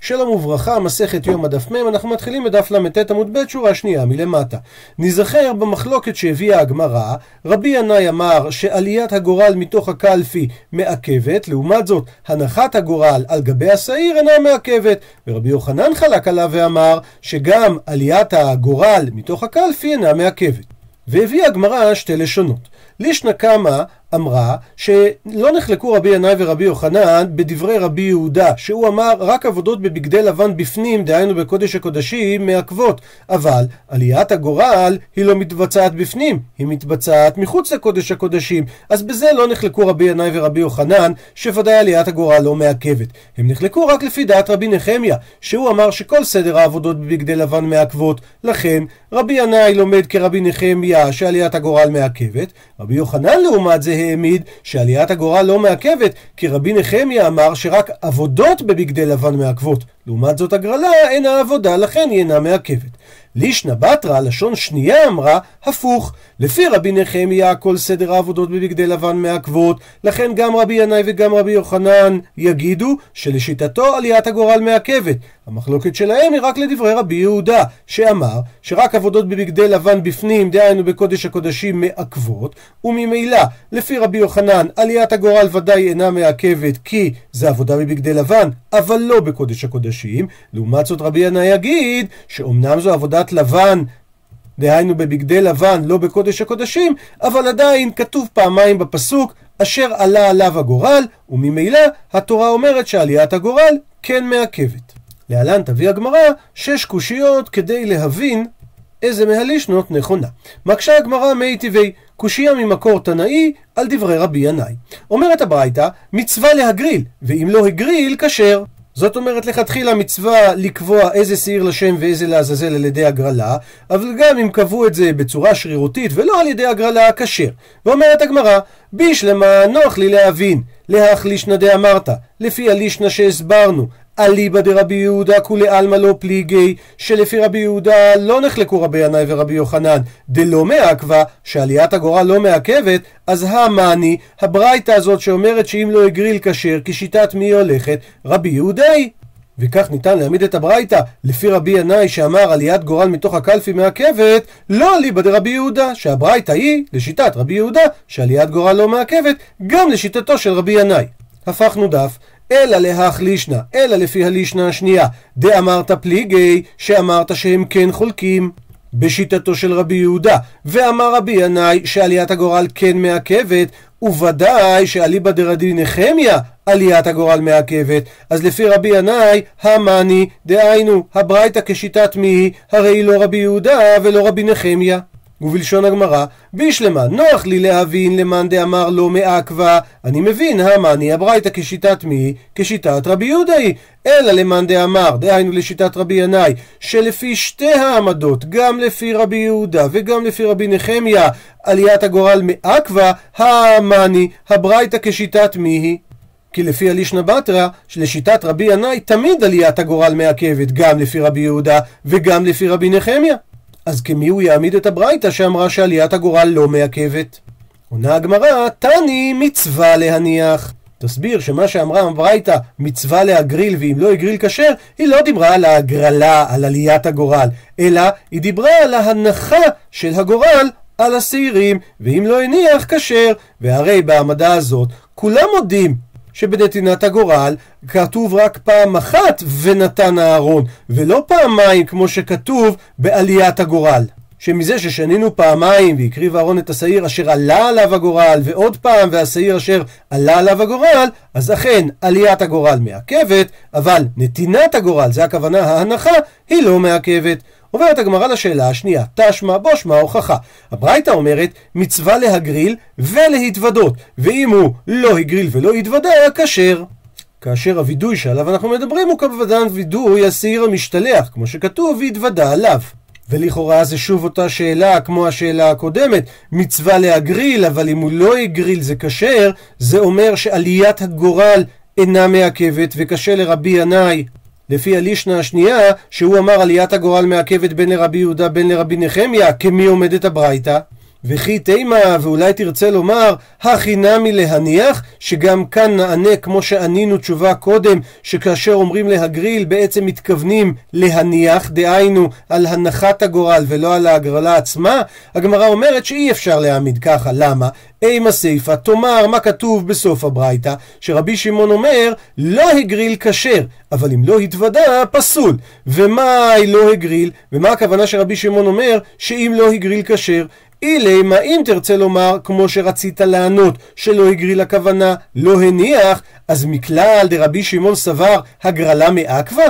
שלום וברכה, מסכת יום הדף מ', אנחנו מתחילים בדף ל"ט עמוד ב', שורה שנייה מלמטה. נזכר במחלוקת שהביאה הגמרא, רבי ינאי אמר שעליית הגורל מתוך הקלפי מעכבת, לעומת זאת, הנחת הגורל על גבי השעיר אינה מעכבת, ורבי יוחנן חלק עליו ואמר שגם עליית הגורל מתוך הקלפי אינה מעכבת. והביאה הגמרא שתי לשונות. לישנא קמא אמרה שלא נחלקו רבי ינאי ורבי יוחנן בדברי רבי יהודה, שהוא אמר רק עבודות בבגדי לבן בפנים, דהיינו בקודש הקודשים, מעכבות. אבל עליית הגורל היא לא מתבצעת בפנים, היא מתבצעת מחוץ לקודש הקודשים. אז בזה לא נחלקו רבי ינאי ורבי יוחנן, שוודאי עליית הגורל לא מעכבת. הם נחלקו רק לפי דעת רבי נחמיה, שהוא אמר שכל סדר העבודות בבגדי לבן מעכבות. לכן רבי ינאי לומד כרבי נחמיה שעליית הגורל מעכבת, רבי יוחנן לעומת זה העמיד שעליית הגורל לא מעכבת, כי רבי נחמיה אמר שרק עבודות בבגדי לבן מעכבות. לעומת זאת הגרלה אינה עבודה, לכן היא אינה מעכבת. לישנא בתרא, לשון שנייה אמרה, הפוך. לפי רבי נחמיה כל סדר העבודות בבגדי לבן מעכבות, לכן גם רבי ינאי וגם רבי יוחנן יגידו שלשיטתו עליית הגורל מעכבת. המחלוקת שלהם היא רק לדברי רבי יהודה, שאמר שרק עבודות בבגדי לבן בפנים, דהיינו בקודש הקודשים, מעכבות, וממילא, לפי רבי יוחנן, עליית הגורל ודאי אינה מעכבת כי זה עבודה בבגדי לבן, אבל לא בקודש הקודשים. לעומת זאת רבי ינאי יגיד שאומנם זו עבודת לבן דהיינו בבגדי לבן, לא בקודש הקודשים, אבל עדיין כתוב פעמיים בפסוק, אשר עלה עליו הגורל, וממילא התורה אומרת שעליית הגורל כן מעכבת. להלן תביא הגמרא שש קושיות כדי להבין איזה מהלישנות נכונה. מקשה הגמרא מי טבעי, קושייה ממקור תנאי על דברי רבי ינאי. אומרת הברייתא, מצווה להגריל, ואם לא הגריל, כשר. זאת אומרת לכתחילה מצווה לקבוע איזה שעיר לשם ואיזה לעזאזל על ידי הגרלה, אבל גם אם קבעו את זה בצורה שרירותית ולא על ידי הגרלה, כשר. ואומרת הגמרא, בישלמה נוח לי להבין, להחלישנא דאמרת, לפי הלישנא שהסברנו, אליבא דרבי יהודה כולי עלמא לא פליגי, שלפי רבי יהודה לא נחלקו רבי ינאי ורבי יוחנן, דלא מעכבה, שעליית הגורל לא מעכבת, אז המאני, הברייתא הזאת שאומרת שאם לא הגריל כשר, כשיטת מי הולכת? רבי יהודה היא. וכך ניתן להעמיד את הברייתא לפי רבי ינאי שאמר עליית גורל מתוך הקלפי מעכבת, לא אליבא דרבי יהודה, שהברייתא היא, לשיטת רבי יהודה, שעליית גורל לא מעכבת, גם לשיטתו של רבי ינאי. הפכנו דף, אלא להחלישנא, אלא לפי הלישנא השנייה, דאמרת פליגי, שאמרת שהם כן חולקים. בשיטתו של רבי יהודה, ואמר רבי ינאי שעליית הגורל כן מעכבת, וודאי שאליבא דרדי נחמיה עליית הגורל מעכבת, אז לפי רבי ינאי, המאני, דהיינו, הברייתא כשיטת מי, הרי היא לא רבי יהודה ולא רבי נחמיה. ובלשון הגמרא, בישלמה, נוח לי להבין למאן דאמר לא מעכבה, אני מבין, המאני הברייתא כשיטת מי? כשיטת רבי יהודה היא, אלא למאן דאמר, דהיינו לשיטת רבי ינאי, שלפי שתי העמדות, גם לפי רבי יהודה וגם לפי רבי נחמיה, עליית הגורל מעכבה, המאני הברייתא כשיטת מי היא? כי לפי הלישנא בתרא, שלשיטת רבי ינאי תמיד עליית הגורל מעכבת, גם לפי רבי יהודה וגם לפי רבי נחמיה. אז כמי הוא יעמיד את הברייתא שאמרה שעליית הגורל לא מעכבת? עונה הגמרא, תני מצווה להניח. תסביר שמה שאמרה הברייתא מצווה להגריל ואם לא הגריל כשר, היא לא דיברה על ההגרלה, על עליית הגורל, אלא היא דיברה על ההנחה של הגורל על השעירים, ואם לא הניח כשר, והרי בהעמדה הזאת כולם מודים שבנתינת הגורל כתוב רק פעם אחת ונתן אהרון, ולא פעמיים כמו שכתוב בעליית הגורל. שמזה ששנינו פעמיים והקריב אהרון את השעיר אשר עלה עליו הגורל ועוד פעם והשעיר אשר עלה עליו הגורל אז אכן עליית הגורל מעכבת אבל נתינת הגורל זה הכוונה ההנחה היא לא מעכבת עוברת הגמרא לשאלה השנייה, תשמע בושמע הוכחה. הברייתא אומרת מצווה להגריל ולהתוודות, ואם הוא לא הגריל ולא התוודה, כשר. כאשר הווידוי שעליו אנחנו מדברים הוא כמובן וידוי השעיר המשתלח, כמו שכתוב, והתוודה עליו. ולכאורה זה שוב אותה שאלה כמו השאלה הקודמת, מצווה להגריל, אבל אם הוא לא הגריל זה כשר, זה אומר שעליית הגורל אינה מעכבת, וקשה לרבי ינאי לפי הלישנה השנייה, שהוא אמר עליית הגורל מעכבת בין לרבי יהודה בין לרבי נחמיה, כמי עומדת הברייתא? וכי תימה, ואולי תרצה לומר, הכי נמי להניח, שגם כאן נענה כמו שענינו תשובה קודם, שכאשר אומרים להגריל בעצם מתכוונים להניח, דהיינו על הנחת הגורל ולא על ההגרלה עצמה, הגמרא אומרת שאי אפשר להעמיד ככה, למה? אימה סיפה, תאמר מה כתוב בסוף הברייתא, שרבי שמעון אומר, לא הגריל כשר, אבל אם לא התוודה, פסול. ומה לא הגריל? ומה הכוונה שרבי שמעון אומר, שאם לא הגריל כשר? אילי, מה אם תרצה לומר, כמו שרצית לענות, שלא הגריל הכוונה, לא הניח, אז מכלל דרבי שמעון סבר הגרלה מעכבה?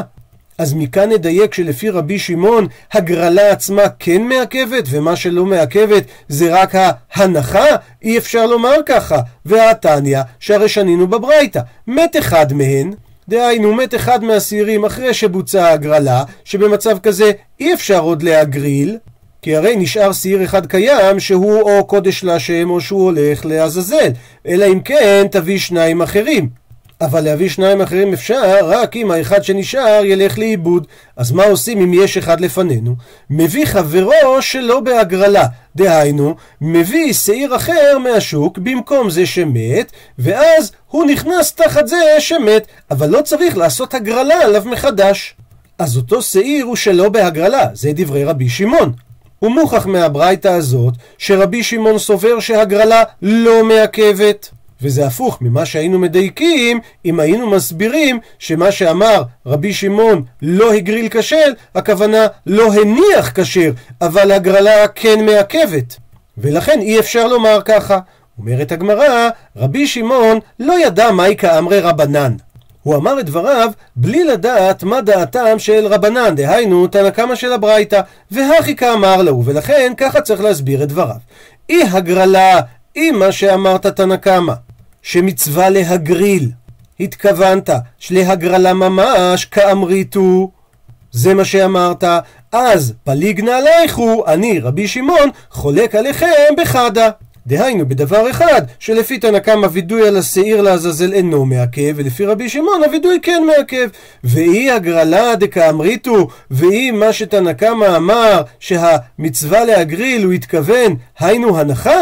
אז מכאן נדייק שלפי רבי שמעון, הגרלה עצמה כן מעכבת, ומה שלא מעכבת זה רק ההנחה? אי אפשר לומר ככה. והתניא, שהרי שנינו בברייתא, מת אחד מהן, דהיינו מת אחד מהשעירים אחרי שבוצעה הגרלה, שבמצב כזה אי אפשר עוד להגריל, כי הרי נשאר שעיר אחד קיים שהוא או קודש להשם או שהוא הולך לעזאזל, אלא אם כן תביא שניים אחרים. אבל להביא שניים אחרים אפשר רק אם האחד שנשאר ילך לאיבוד. אז מה עושים אם יש אחד לפנינו? מביא חברו שלא בהגרלה. דהיינו, מביא שעיר אחר מהשוק במקום זה שמת, ואז הוא נכנס תחת זה שמת, אבל לא צריך לעשות הגרלה עליו מחדש. אז אותו שעיר הוא שלא בהגרלה, זה דברי רבי שמעון. הוא מוכח מהברייתא הזאת שרבי שמעון סובר שהגרלה לא מעכבת. וזה הפוך ממה שהיינו מדייקים אם היינו מסבירים שמה שאמר רבי שמעון לא הגריל כשל, הכוונה לא הניח כשר, אבל הגרלה כן מעכבת. ולכן אי אפשר לומר ככה. אומרת הגמרא, רבי שמעון לא ידע מהי כאמרי רבנן. הוא אמר את דבריו בלי לדעת מה דעתם של רבנן, דהיינו תנא קמא של הברייתא, והכי כאמר לו, ולכן ככה צריך להסביר את דבריו. אי הגרלה, אי מה שאמרת תנא קמא, שמצווה להגריל, התכוונת שלהגרלה ממש כאמריתו, זה מה שאמרת, אז פליגנה עלייכו, אני רבי שמעון חולק עליכם בחדה. דהיינו בדבר אחד, שלפי תנא קמא וידוי על השעיר לעזאזל אינו מעכב, ולפי רבי שמעון הווידוי כן מעכב. ואי הגרלה דקאמריתו, ואי מה שתנא קמא אמר שהמצווה להגריל הוא התכוון, היינו הנחה,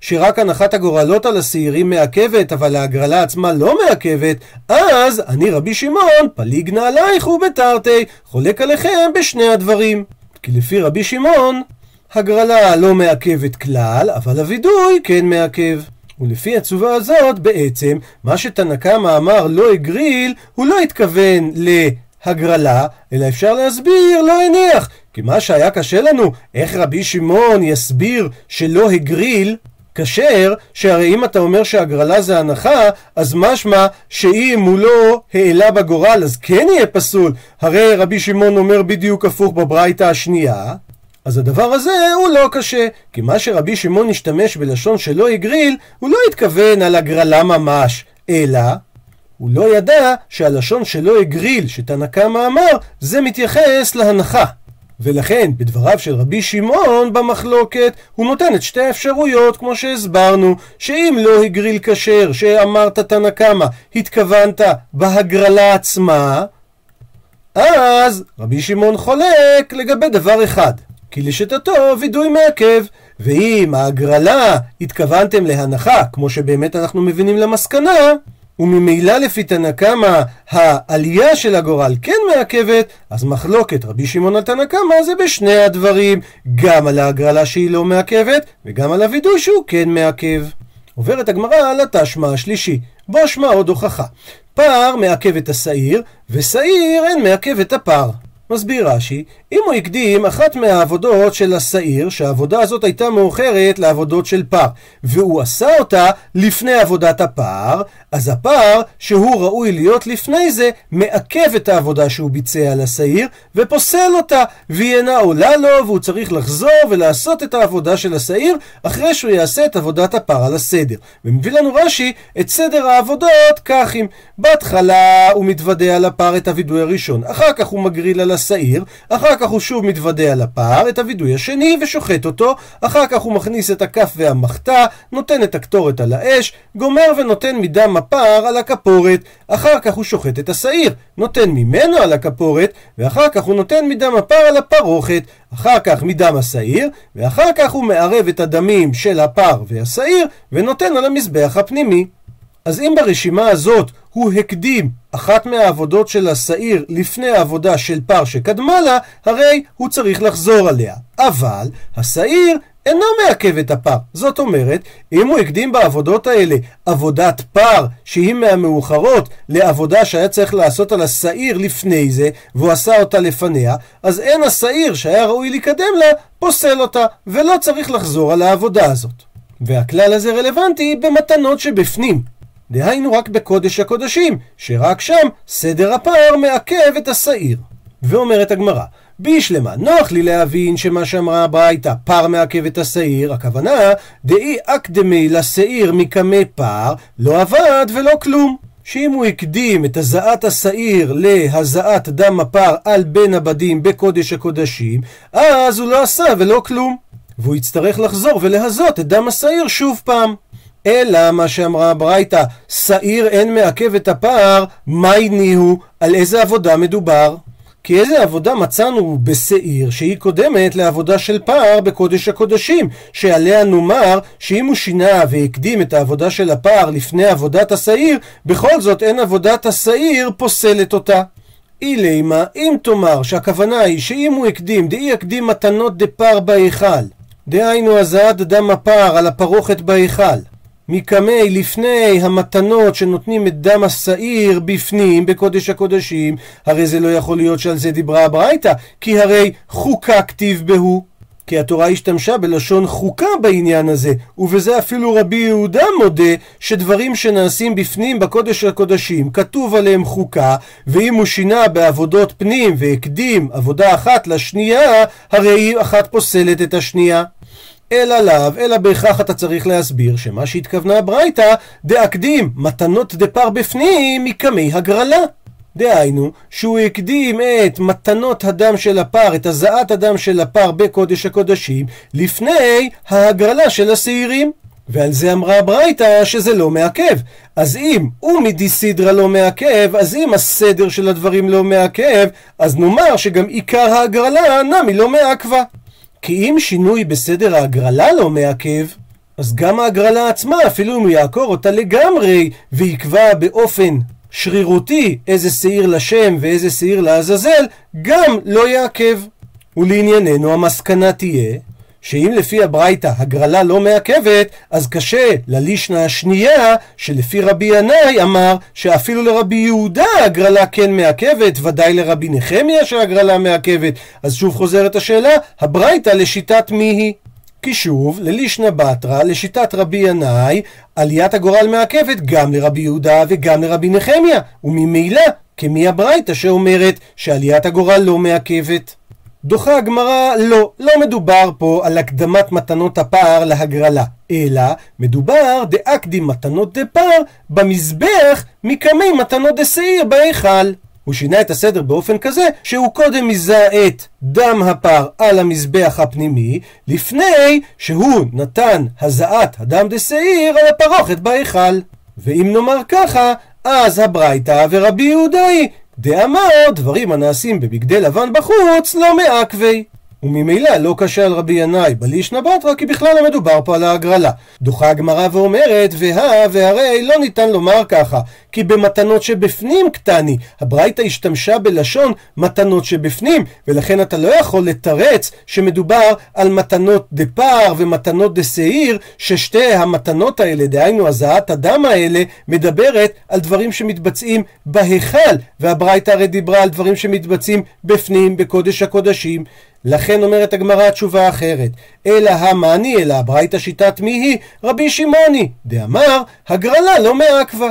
שרק הנחת הגורלות על השעירים מעכבת, אבל ההגרלה עצמה לא מעכבת, אז אני רבי שמעון, פליגנה עלייך ובתרתי, חולק עליכם בשני הדברים. כי לפי רבי שמעון, הגרלה לא מעכבת כלל, אבל הווידוי כן מעכב. ולפי התשובה הזאת, בעצם, מה שתנא קמא אמר לא הגריל, הוא לא התכוון להגרלה, אלא אפשר להסביר לא הניח. כי מה שהיה קשה לנו, איך רבי שמעון יסביר שלא הגריל, כשר, שהרי אם אתה אומר שהגרלה זה הנחה, אז משמע שאם הוא לא העלה בגורל, אז כן יהיה פסול. הרי רבי שמעון אומר בדיוק הפוך בברייתא השנייה. אז הדבר הזה הוא לא קשה, כי מה שרבי שמעון השתמש בלשון שלא הגריל, הוא לא התכוון על הגרלה ממש, אלא הוא לא ידע שהלשון שלא הגריל, שתנא קמא אמר, זה מתייחס להנחה. ולכן בדבריו של רבי שמעון במחלוקת הוא נותן את שתי האפשרויות כמו שהסברנו שאם לא הגריל כשר שאמרת תנא קמא התכוונת בהגרלה עצמה אז רבי שמעון חולק לגבי דבר אחד כי לשיטתו וידוי מעכב. ואם ההגרלה התכוונתם להנחה, כמו שבאמת אנחנו מבינים למסקנה, וממילא לפי תנא קמא העלייה של הגורל כן מעכבת, אז מחלוקת רבי שמעון על תנא קמא זה בשני הדברים, גם על ההגרלה שהיא לא מעכבת, וגם על הווידוי שהוא כן מעכב. עוברת הגמרא על התשמע השלישי, בו שמע עוד הוכחה. פר מעכב את השעיר, ושעיר אין מעכב את הפר. מסביר רש"י, אם הוא הקדים אחת מהעבודות של השעיר, שהעבודה הזאת הייתה מאוחרת לעבודות של פר, והוא עשה אותה לפני עבודת הפר, אז הפר, שהוא ראוי להיות לפני זה, מעכב את העבודה שהוא ביצע על השעיר, ופוסל אותה, והיא אינה עולה לו, והוא צריך לחזור ולעשות את העבודה של השעיר, אחרי שהוא יעשה את עבודת הפר על הסדר. ומביא לנו רש"י את סדר העבודות כך אם בהתחלה הוא מתוודה על הפר את הווידוי הראשון, אחר כך הוא מגריל על השעיר, אחר כך הוא שוב מתוודה על הפער, את הווידוי השני, ושוחט אותו, אחר כך הוא מכניס את הכף והמחתה, נותן את הקטורת על האש, גומר ונותן מדם הפער על הכפורת, אחר כך הוא שוחט את השעיר, נותן ממנו על הכפורת, ואחר כך הוא נותן מדם הפער על הפרוכת, אחר כך מדם השעיר, ואחר כך הוא מערב את הדמים של הפר והשעיר, ונותן על המזבח הפנימי. אז אם ברשימה הזאת הוא הקדים אחת מהעבודות של השעיר לפני העבודה של פר שקדמה לה, הרי הוא צריך לחזור עליה. אבל השעיר אינו מעכב את הפר. זאת אומרת, אם הוא הקדים בעבודות האלה עבודת פר שהיא מהמאוחרות לעבודה שהיה צריך לעשות על השעיר לפני זה, והוא עשה אותה לפניה, אז אין השעיר שהיה ראוי לקדם לה, פוסל אותה, ולא צריך לחזור על העבודה הזאת. והכלל הזה רלוונטי במתנות שבפנים. דהיינו רק בקודש הקודשים, שרק שם סדר הפער מעכב את השעיר. ואומרת הגמרא, בישלמה, נוח לי להבין שמה שאמרה הברייתא, פר מעכב את השעיר, הכוונה, דאי אקדמי לשעיר מקמי פר, לא עבד ולא כלום. שאם הוא הקדים את הזעת השעיר להזעת דם הפר על בין הבדים בקודש הקודשים, אז הוא לא עשה ולא כלום. והוא יצטרך לחזור ולהזות את דם השעיר שוב פעם. אלא מה שאמרה הברייתא, שעיר אין מעכב את הפער, מהי ניהו? על איזה עבודה מדובר? כי איזה עבודה מצאנו בשעיר שהיא קודמת לעבודה של פער בקודש הקודשים, שעליה נאמר שאם הוא שינה והקדים את העבודה של הפער לפני עבודת השעיר, בכל זאת אין עבודת השעיר פוסלת אותה. אילימה, אם תאמר שהכוונה היא שאם הוא הקדים, דאי יקדים מתנות דפר בהיכל, דהיינו הזעת דם הפער על הפרוכת בהיכל, מקמי לפני המתנות שנותנים את דם השעיר בפנים בקודש הקודשים, הרי זה לא יכול להיות שעל זה דיברה הברייתא, כי הרי חוקה כתיב בהו. כי התורה השתמשה בלשון חוקה בעניין הזה, ובזה אפילו רבי יהודה מודה שדברים שנעשים בפנים בקודש הקודשים כתוב עליהם חוקה, ואם הוא שינה בעבודות פנים והקדים עבודה אחת לשנייה, הרי אחת פוסלת את השנייה. אלא לאו, אלא בהכרח אתה צריך להסביר שמה שהתכוונה ברייתא, דאקדים מתנות דפר בפנים מקמי הגרלה. דהיינו, שהוא הקדים את מתנות הדם של הפר, את הזעת הדם של הפר בקודש הקודשים, לפני ההגרלה של השעירים. ועל זה אמרה הברייתא שזה לא מעכב. אז אם הוא מדיסידרא לא מעכב, אז אם הסדר של הדברים לא מעכב, אז נאמר שגם עיקר ההגרלה נמי לא מעכבה. כי אם שינוי בסדר ההגרלה לא מעכב, אז גם ההגרלה עצמה, אפילו אם הוא יעקור אותה לגמרי, ויקבע באופן שרירותי איזה שעיר לשם ואיזה שעיר לעזאזל, גם לא יעכב. ולענייננו המסקנה תהיה שאם לפי הברייתא הגרלה לא מעכבת, אז קשה ללישנה השנייה, שלפי רבי ינאי אמר שאפילו לרבי יהודה הגרלה כן מעכבת, ודאי לרבי נחמיה שהגרלה מעכבת. אז שוב חוזרת השאלה, הברייתא לשיטת מי היא? כי שוב, ללישנא בתרא, לשיטת רבי ינאי, עליית הגורל מעכבת גם לרבי יהודה וגם לרבי נחמיה, וממילא, כמי הברייתא שאומרת שעליית הגורל לא מעכבת. דוחה הגמרא, לא, לא מדובר פה על הקדמת מתנות הפער להגרלה, אלא מדובר דאקדים מתנות דפער במזבח מקמי מתנות דשעיר בהיכל. הוא שינה את הסדר באופן כזה שהוא קודם מזהה את דם הפר על המזבח הפנימי לפני שהוא נתן הזעת הדם דשעיר על הפרוכת בהיכל. ואם נאמר ככה, אז הברייתא ורבי יהודה היא דאמר דברים הנעשים בבגדי לבן בחוץ לא מעכבי. וממילא לא קשה על רבי ינאי בלישנא בתרא כי בכלל לא מדובר פה על ההגרלה. דוחה הגמרא ואומרת והא והרי לא ניתן לומר ככה כי במתנות שבפנים קטני הברייתא השתמשה בלשון מתנות שבפנים ולכן אתה לא יכול לתרץ שמדובר על מתנות דה פר ומתנות דה שעיר ששתי המתנות האלה דהיינו הזעת הדם האלה מדברת על דברים שמתבצעים בהיכל והברייתא הרי דיברה על דברים שמתבצעים בפנים בקודש הקודשים לכן אומרת הגמרא תשובה אחרת. אלא המאני, אלא הברייתא שיטת מי היא? רבי שמעוני. דאמר, הגרלה לא מעכבה.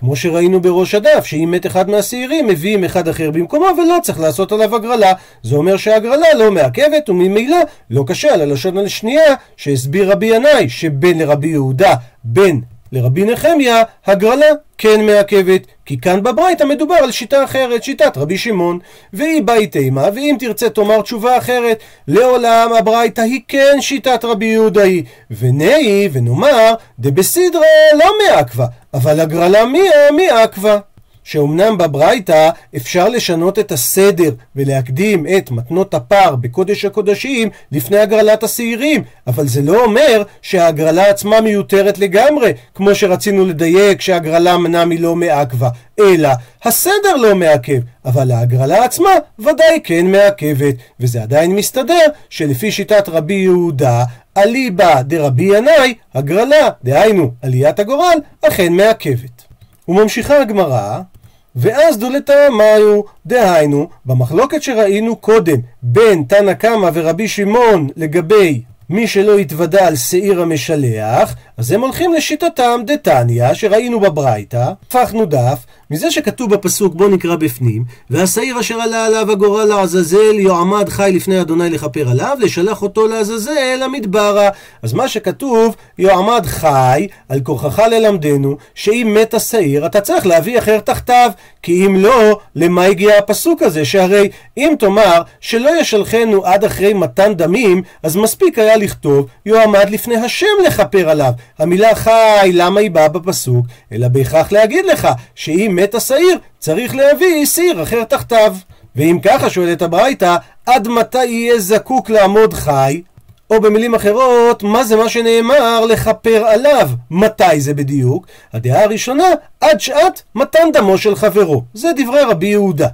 כמו שראינו בראש הדף, שאם מת אחד מהשעירים, מביאים אחד אחר במקומו ולא צריך לעשות עליו הגרלה. זה אומר שהגרלה לא מעכבת וממילא לא קשה על הלשון השנייה שהסביר רבי ינאי, שבין לרבי יהודה בין לרבי נחמיה הגרלה כן מעכבת, כי כאן בברייתא מדובר על שיטה אחרת, שיטת רבי שמעון. והיא באי תימה, ואם תרצה תאמר תשובה אחרת, לעולם הברייתא היא כן שיטת רבי יהודה היא. ונהי, ונאמר, דבסידרא לא מעכבה, אבל הגרלה מיה מעכבה. שאומנם בברייתא אפשר לשנות את הסדר ולהקדים את מתנות הפר בקודש הקודשים לפני הגרלת השעירים, אבל זה לא אומר שההגרלה עצמה מיותרת לגמרי, כמו שרצינו לדייק שההגרלה מנה מלא מעכבה, אלא הסדר לא מעכב, אבל ההגרלה עצמה ודאי כן מעכבת, וזה עדיין מסתדר שלפי שיטת רבי יהודה אליבא דרבי ינאי, הגרלה, דהיינו עליית הגורל, אכן מעכבת. וממשיכה הגמרא, ואז דולתא מאיו, דהיינו, במחלוקת שראינו קודם בין תנא קמא ורבי שמעון לגבי מי שלא התוודה על שעיר המשלח, אז הם הולכים לשיטתם דתניא, שראינו בברייתא, הפכנו דף, מזה שכתוב בפסוק בוא נקרא בפנים, והשעיר אשר עלה עליו הגורל לעזאזל יועמד חי לפני אדוני לכפר עליו, לשלח אותו לעזאזל למדברה. אז מה שכתוב, יועמד חי, על כורחך ללמדנו, שאם מת השעיר אתה צריך להביא אחר תחתיו, כי אם לא, למה הגיע הפסוק הזה? שהרי אם תאמר שלא ישלחנו עד אחרי מתן דמים, אז מספיק היה לכתוב יועמד לפני השם לכפר עליו. המילה חי, למה היא באה בפסוק? אלא בהכרח להגיד לך שאם מת השעיר, צריך להביא סיר אחר תחתיו. ואם ככה שואלת הברייתא, עד מתי יהיה זקוק לעמוד חי? או במילים אחרות, מה זה מה שנאמר לכפר עליו? מתי זה בדיוק? הדעה הראשונה, עד שעת מתן דמו של חברו. זה דברי רבי יהודה.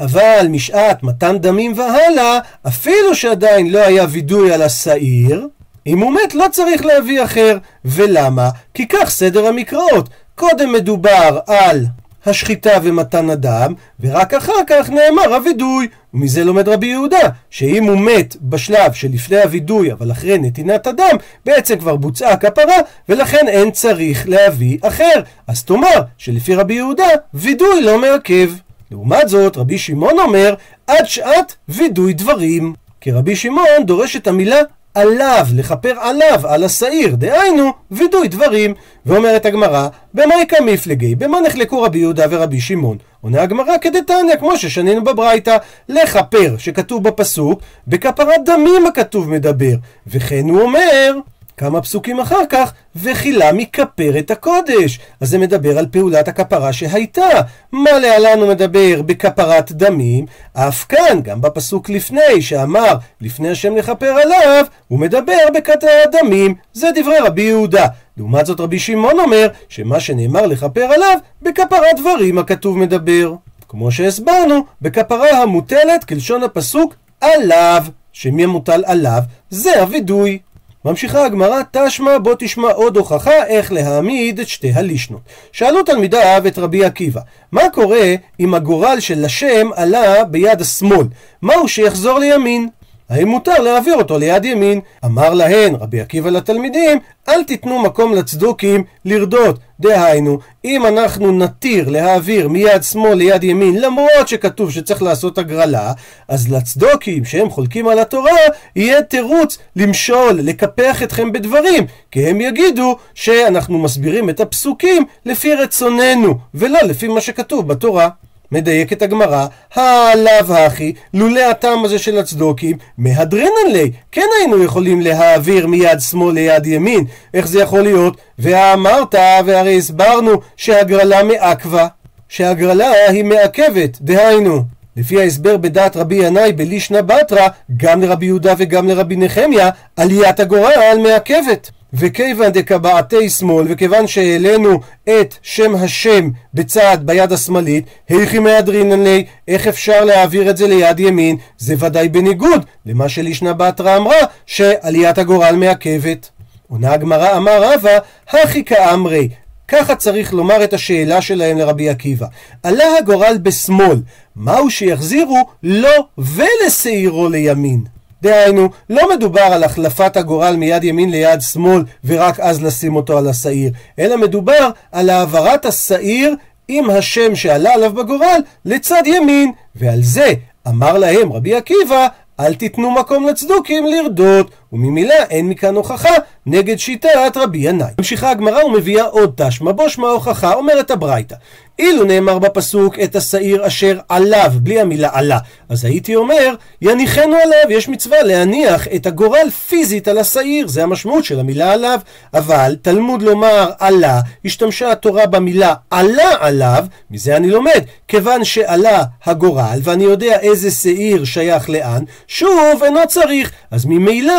אבל משעת מתן דמים והלאה, אפילו שעדיין לא היה וידוי על השעיר, אם הוא מת לא צריך להביא אחר. ולמה? כי כך סדר המקראות. קודם מדובר על השחיטה ומתן הדם, ורק אחר כך נאמר הווידוי. ומזה לומד רבי יהודה, שאם הוא מת בשלב שלפני הווידוי, אבל אחרי נתינת הדם, בעצם כבר בוצעה כפרה, ולכן אין צריך להביא אחר. אז תאמר שלפי רבי יהודה, וידוי לא מעכב. לעומת זאת, רבי שמעון אומר, עד שעת וידוי דברים. כי רבי שמעון דורש את המילה עליו, לכפר עליו, על השעיר, דהיינו, וידוי דברים. ואומרת הגמרא, במאיקה מפלגי, במה נחלקו רבי יהודה ורבי שמעון? עונה הגמרא כדתניא, כמו ששנינו בברייתא, לכפר, שכתוב בפסוק, בכפרת דמים הכתוב מדבר. וכן הוא אומר, כמה פסוקים אחר כך, וכילה מכפר את הקודש. אז זה מדבר על פעולת הכפרה שהייתה. מה להלן הוא מדבר בכפרת דמים? אף כאן, גם בפסוק לפני, שאמר לפני השם לכפר עליו, הוא מדבר בכתר דמים. זה דברי רבי יהודה. לעומת זאת רבי שמעון אומר שמה שנאמר לכפר עליו, בכפרת דברים הכתוב מדבר. כמו שהסברנו, בכפרה המוטלת כלשון הפסוק עליו, שמי המוטל עליו? זה הווידוי. ממשיכה הגמרא, תשמע בוא תשמע עוד הוכחה איך להעמיד את שתי הלישנות. שאלו תלמידיו את רבי עקיבא, מה קורה אם הגורל של השם עלה ביד השמאל? מהו שיחזור לימין? האם מותר להעביר אותו ליד ימין? אמר להן רבי עקיבא לתלמידים, אל תיתנו מקום לצדוקים לרדות. דהיינו, אם אנחנו נתיר להעביר מיד שמאל ליד ימין, למרות שכתוב שצריך לעשות הגרלה, אז לצדוקים שהם חולקים על התורה, יהיה תירוץ למשול, לקפח אתכם בדברים, כי הם יגידו שאנחנו מסבירים את הפסוקים לפי רצוננו, ולא לפי מה שכתוב בתורה. מדייקת הגמרא, הלאו הכי, לולא הטעם הזה של הצדוקים, מהדרינן לי, כן היינו יכולים להעביר מיד שמאל ליד ימין, איך זה יכול להיות? ואמרת, והרי הסברנו שהגרלה מעכבה, שהגרלה היא מעכבת, דהיינו. לפי ההסבר בדעת רבי ינאי בלישנא בתרא, גם לרבי יהודה וגם לרבי נחמיה, עליית הגורל מעכבת. וכיוון דקבעתי שמאל, וכיוון שהעלינו את שם השם בצד ביד השמאלית, היכי מהדרינן לי, איך אפשר להעביר את זה ליד ימין? זה ודאי בניגוד למה שלישנה בתרא אמרה, שעליית הגורל מעכבת. עונה הגמרא אמר רבא, הכי כאמרי. ככה צריך לומר את השאלה שלהם לרבי עקיבא. עלה הגורל בשמאל, מהו שיחזירו לו ולשעירו לימין? דהיינו, לא מדובר על החלפת הגורל מיד ימין ליד שמאל ורק אז לשים אותו על השעיר, אלא מדובר על העברת השעיר עם השם שעלה עליו בגורל לצד ימין, ועל זה אמר להם רבי עקיבא, אל תיתנו מקום לצדוקים לרדות, וממילא אין מכאן הוכחה נגד שיטת רבי ינאי. ממשיכה הגמרא ומביאה עוד תשמע בו שמע הוכחה, אומרת הברייתא. אילו נאמר בפסוק את השעיר אשר עליו, בלי המילה עלה, אז הייתי אומר, יניחנו עליו, יש מצווה להניח את הגורל פיזית על השעיר, זה המשמעות של המילה עליו. אבל תלמוד לומר עלה, השתמשה התורה במילה עלה עליו, מזה אני לומד, כיוון שעלה הגורל, ואני יודע איזה שעיר שייך לאן, שוב אינו צריך, אז ממילא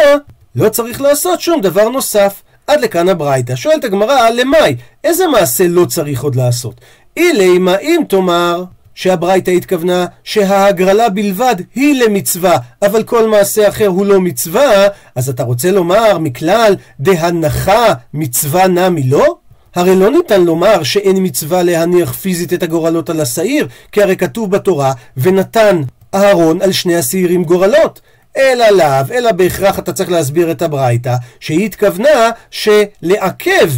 לא צריך לעשות שום דבר נוסף. עד לכאן הברייתא. שואלת הגמרא, למאי? איזה מעשה לא צריך עוד לעשות? אילי מה אם תאמר שהברייתא התכוונה שההגרלה בלבד היא למצווה, אבל כל מעשה אחר הוא לא מצווה, אז אתה רוצה לומר מכלל דהנחה מצווה נמי לא? הרי לא ניתן לומר שאין מצווה להניח פיזית את הגורלות על השעיר, כי הרי כתוב בתורה, ונתן אהרון על שני השעירים גורלות. אלא לאו, אלא בהכרח אתה צריך להסביר את הברייתא, שהיא התכוונה שלעכב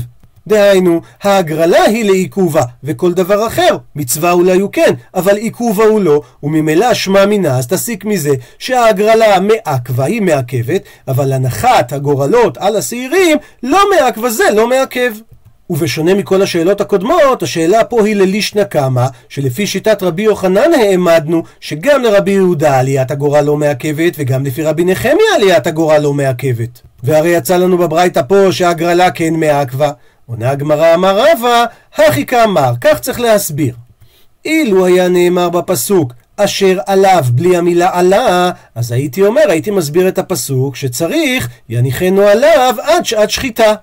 דהיינו, ההגרלה היא לעיכובה, וכל דבר אחר, מצווה אולי הוא כן, אבל עיכובה הוא לא, וממילא שמע מינה, אז תסיק מזה שההגרלה מעכבה, היא מעכבת, אבל הנחת הגורלות על השעירים לא מעכבה זה, לא מעכב. ובשונה מכל השאלות הקודמות, השאלה פה היא ללישנא קמא, שלפי שיטת רבי יוחנן העמדנו, שגם לרבי יהודה עליית הגורל לא מעכבת, וגם לפי רבי נחמיה עליית הגורל לא מעכבת. והרי יצא לנו בברייתא פה שהגרלה כן מעכבה. עונה הגמרא אמר רבא, הכי כאמר, כך צריך להסביר. אילו היה נאמר בפסוק אשר עליו בלי המילה עלה, אז הייתי אומר, הייתי מסביר את הפסוק שצריך יניחנו עליו עד שעת שחיטה.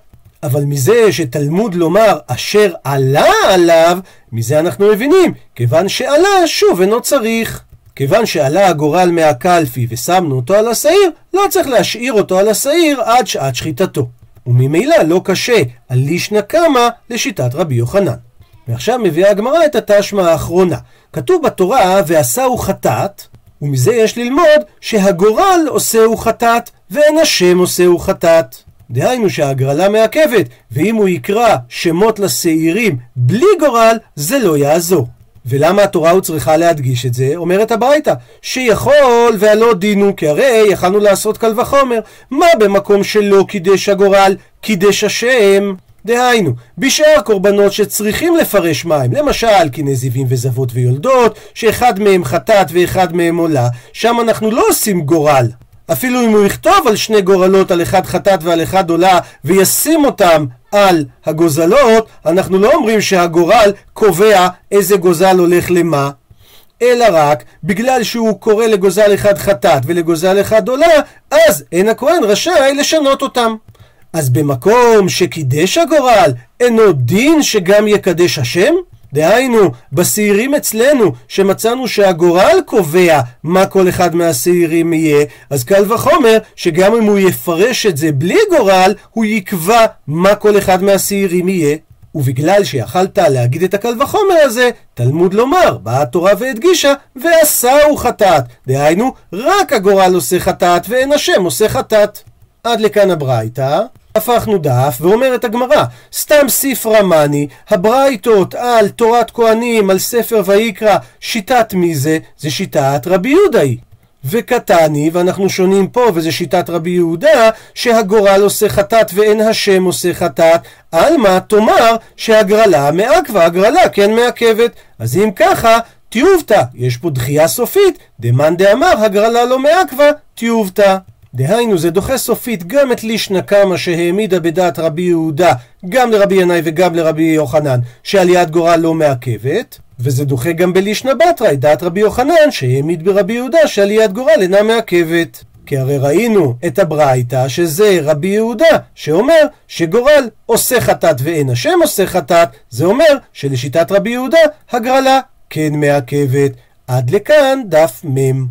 אבל מזה שתלמוד לומר אשר עלה עליו, מזה אנחנו מבינים, כיוון שעלה שוב אינו צריך. כיוון שעלה הגורל מהקלפי ושמנו אותו על השעיר, לא צריך להשאיר אותו על השעיר עד שעת שחיטתו. וממילא לא קשה על לישנא קמא לשיטת רבי יוחנן. ועכשיו מביאה הגמרא את התשמע האחרונה. כתוב בתורה ועשהו חטאת, ומזה יש ללמוד שהגורל עושהו חטאת ואין השם עושהו חטאת. דהיינו שההגרלה מעכבת, ואם הוא יקרא שמות לשעירים בלי גורל, זה לא יעזור. ולמה התורה הוא צריכה להדגיש את זה? אומרת הברייתא, שיכול והלא דינו, כי הרי יכלנו לעשות קל וחומר. מה במקום שלא קידש הגורל, קידש השם? דהיינו, בשאר קורבנות שצריכים לפרש מים, למשל כנזיבים וזוות ויולדות, שאחד מהם חטאת ואחד מהם עולה, שם אנחנו לא עושים גורל. אפילו אם הוא יכתוב על שני גורלות, על אחד חטאת ועל אחד עולה, וישים אותם על הגוזלות, אנחנו לא אומרים שהגורל קובע איזה גוזל הולך למה, אלא רק בגלל שהוא קורא לגוזל אחד חטאת ולגוזל אחד עולה, אז אין הכהן רשאי לשנות אותם. אז במקום שקידש הגורל, אינו דין שגם יקדש השם? דהיינו, בשעירים אצלנו, שמצאנו שהגורל קובע מה כל אחד מהשעירים יהיה, אז קל וחומר שגם אם הוא יפרש את זה בלי גורל, הוא יקבע מה כל אחד מהשעירים יהיה. ובגלל שיכלת להגיד את הקל וחומר הזה, תלמוד לומר, באה התורה והדגישה, ועשהו חטאת. דהיינו, רק הגורל עושה חטאת, ואין השם עושה חטאת. עד לכאן הברייתא. הפכנו דף, ואומרת הגמרא, סתם ספרא מאני, הברייתות על תורת כהנים, על ספר ויקרא, שיטת מי זה? זה שיטת רבי יהודה היא. וקטני, ואנחנו שונים פה, וזה שיטת רבי יהודה, שהגורל עושה חטאת ואין השם עושה חטאת, עלמא תאמר שהגרלה מעכבה, הגרלה כן מעכבת. אז אם ככה, תיובתא, יש פה דחייה סופית, דמאן דאמר הגרלה לא מעכבה, תיובתא. דהיינו זה דוחה סופית גם את לישנא קמא שהעמידה בדעת רבי יהודה גם לרבי ינאי וגם לרבי יוחנן שעליית גורל לא מעכבת וזה דוחה גם בלישנא בתרא את דעת רבי יוחנן שהעמיד ברבי יהודה שעליית גורל אינה מעכבת. כי הרי ראינו את הברייתא שזה רבי יהודה שאומר שגורל עושה חטאת ואין השם עושה חטאת זה אומר שלשיטת רבי יהודה הגרלה כן מעכבת. עד לכאן דף מ'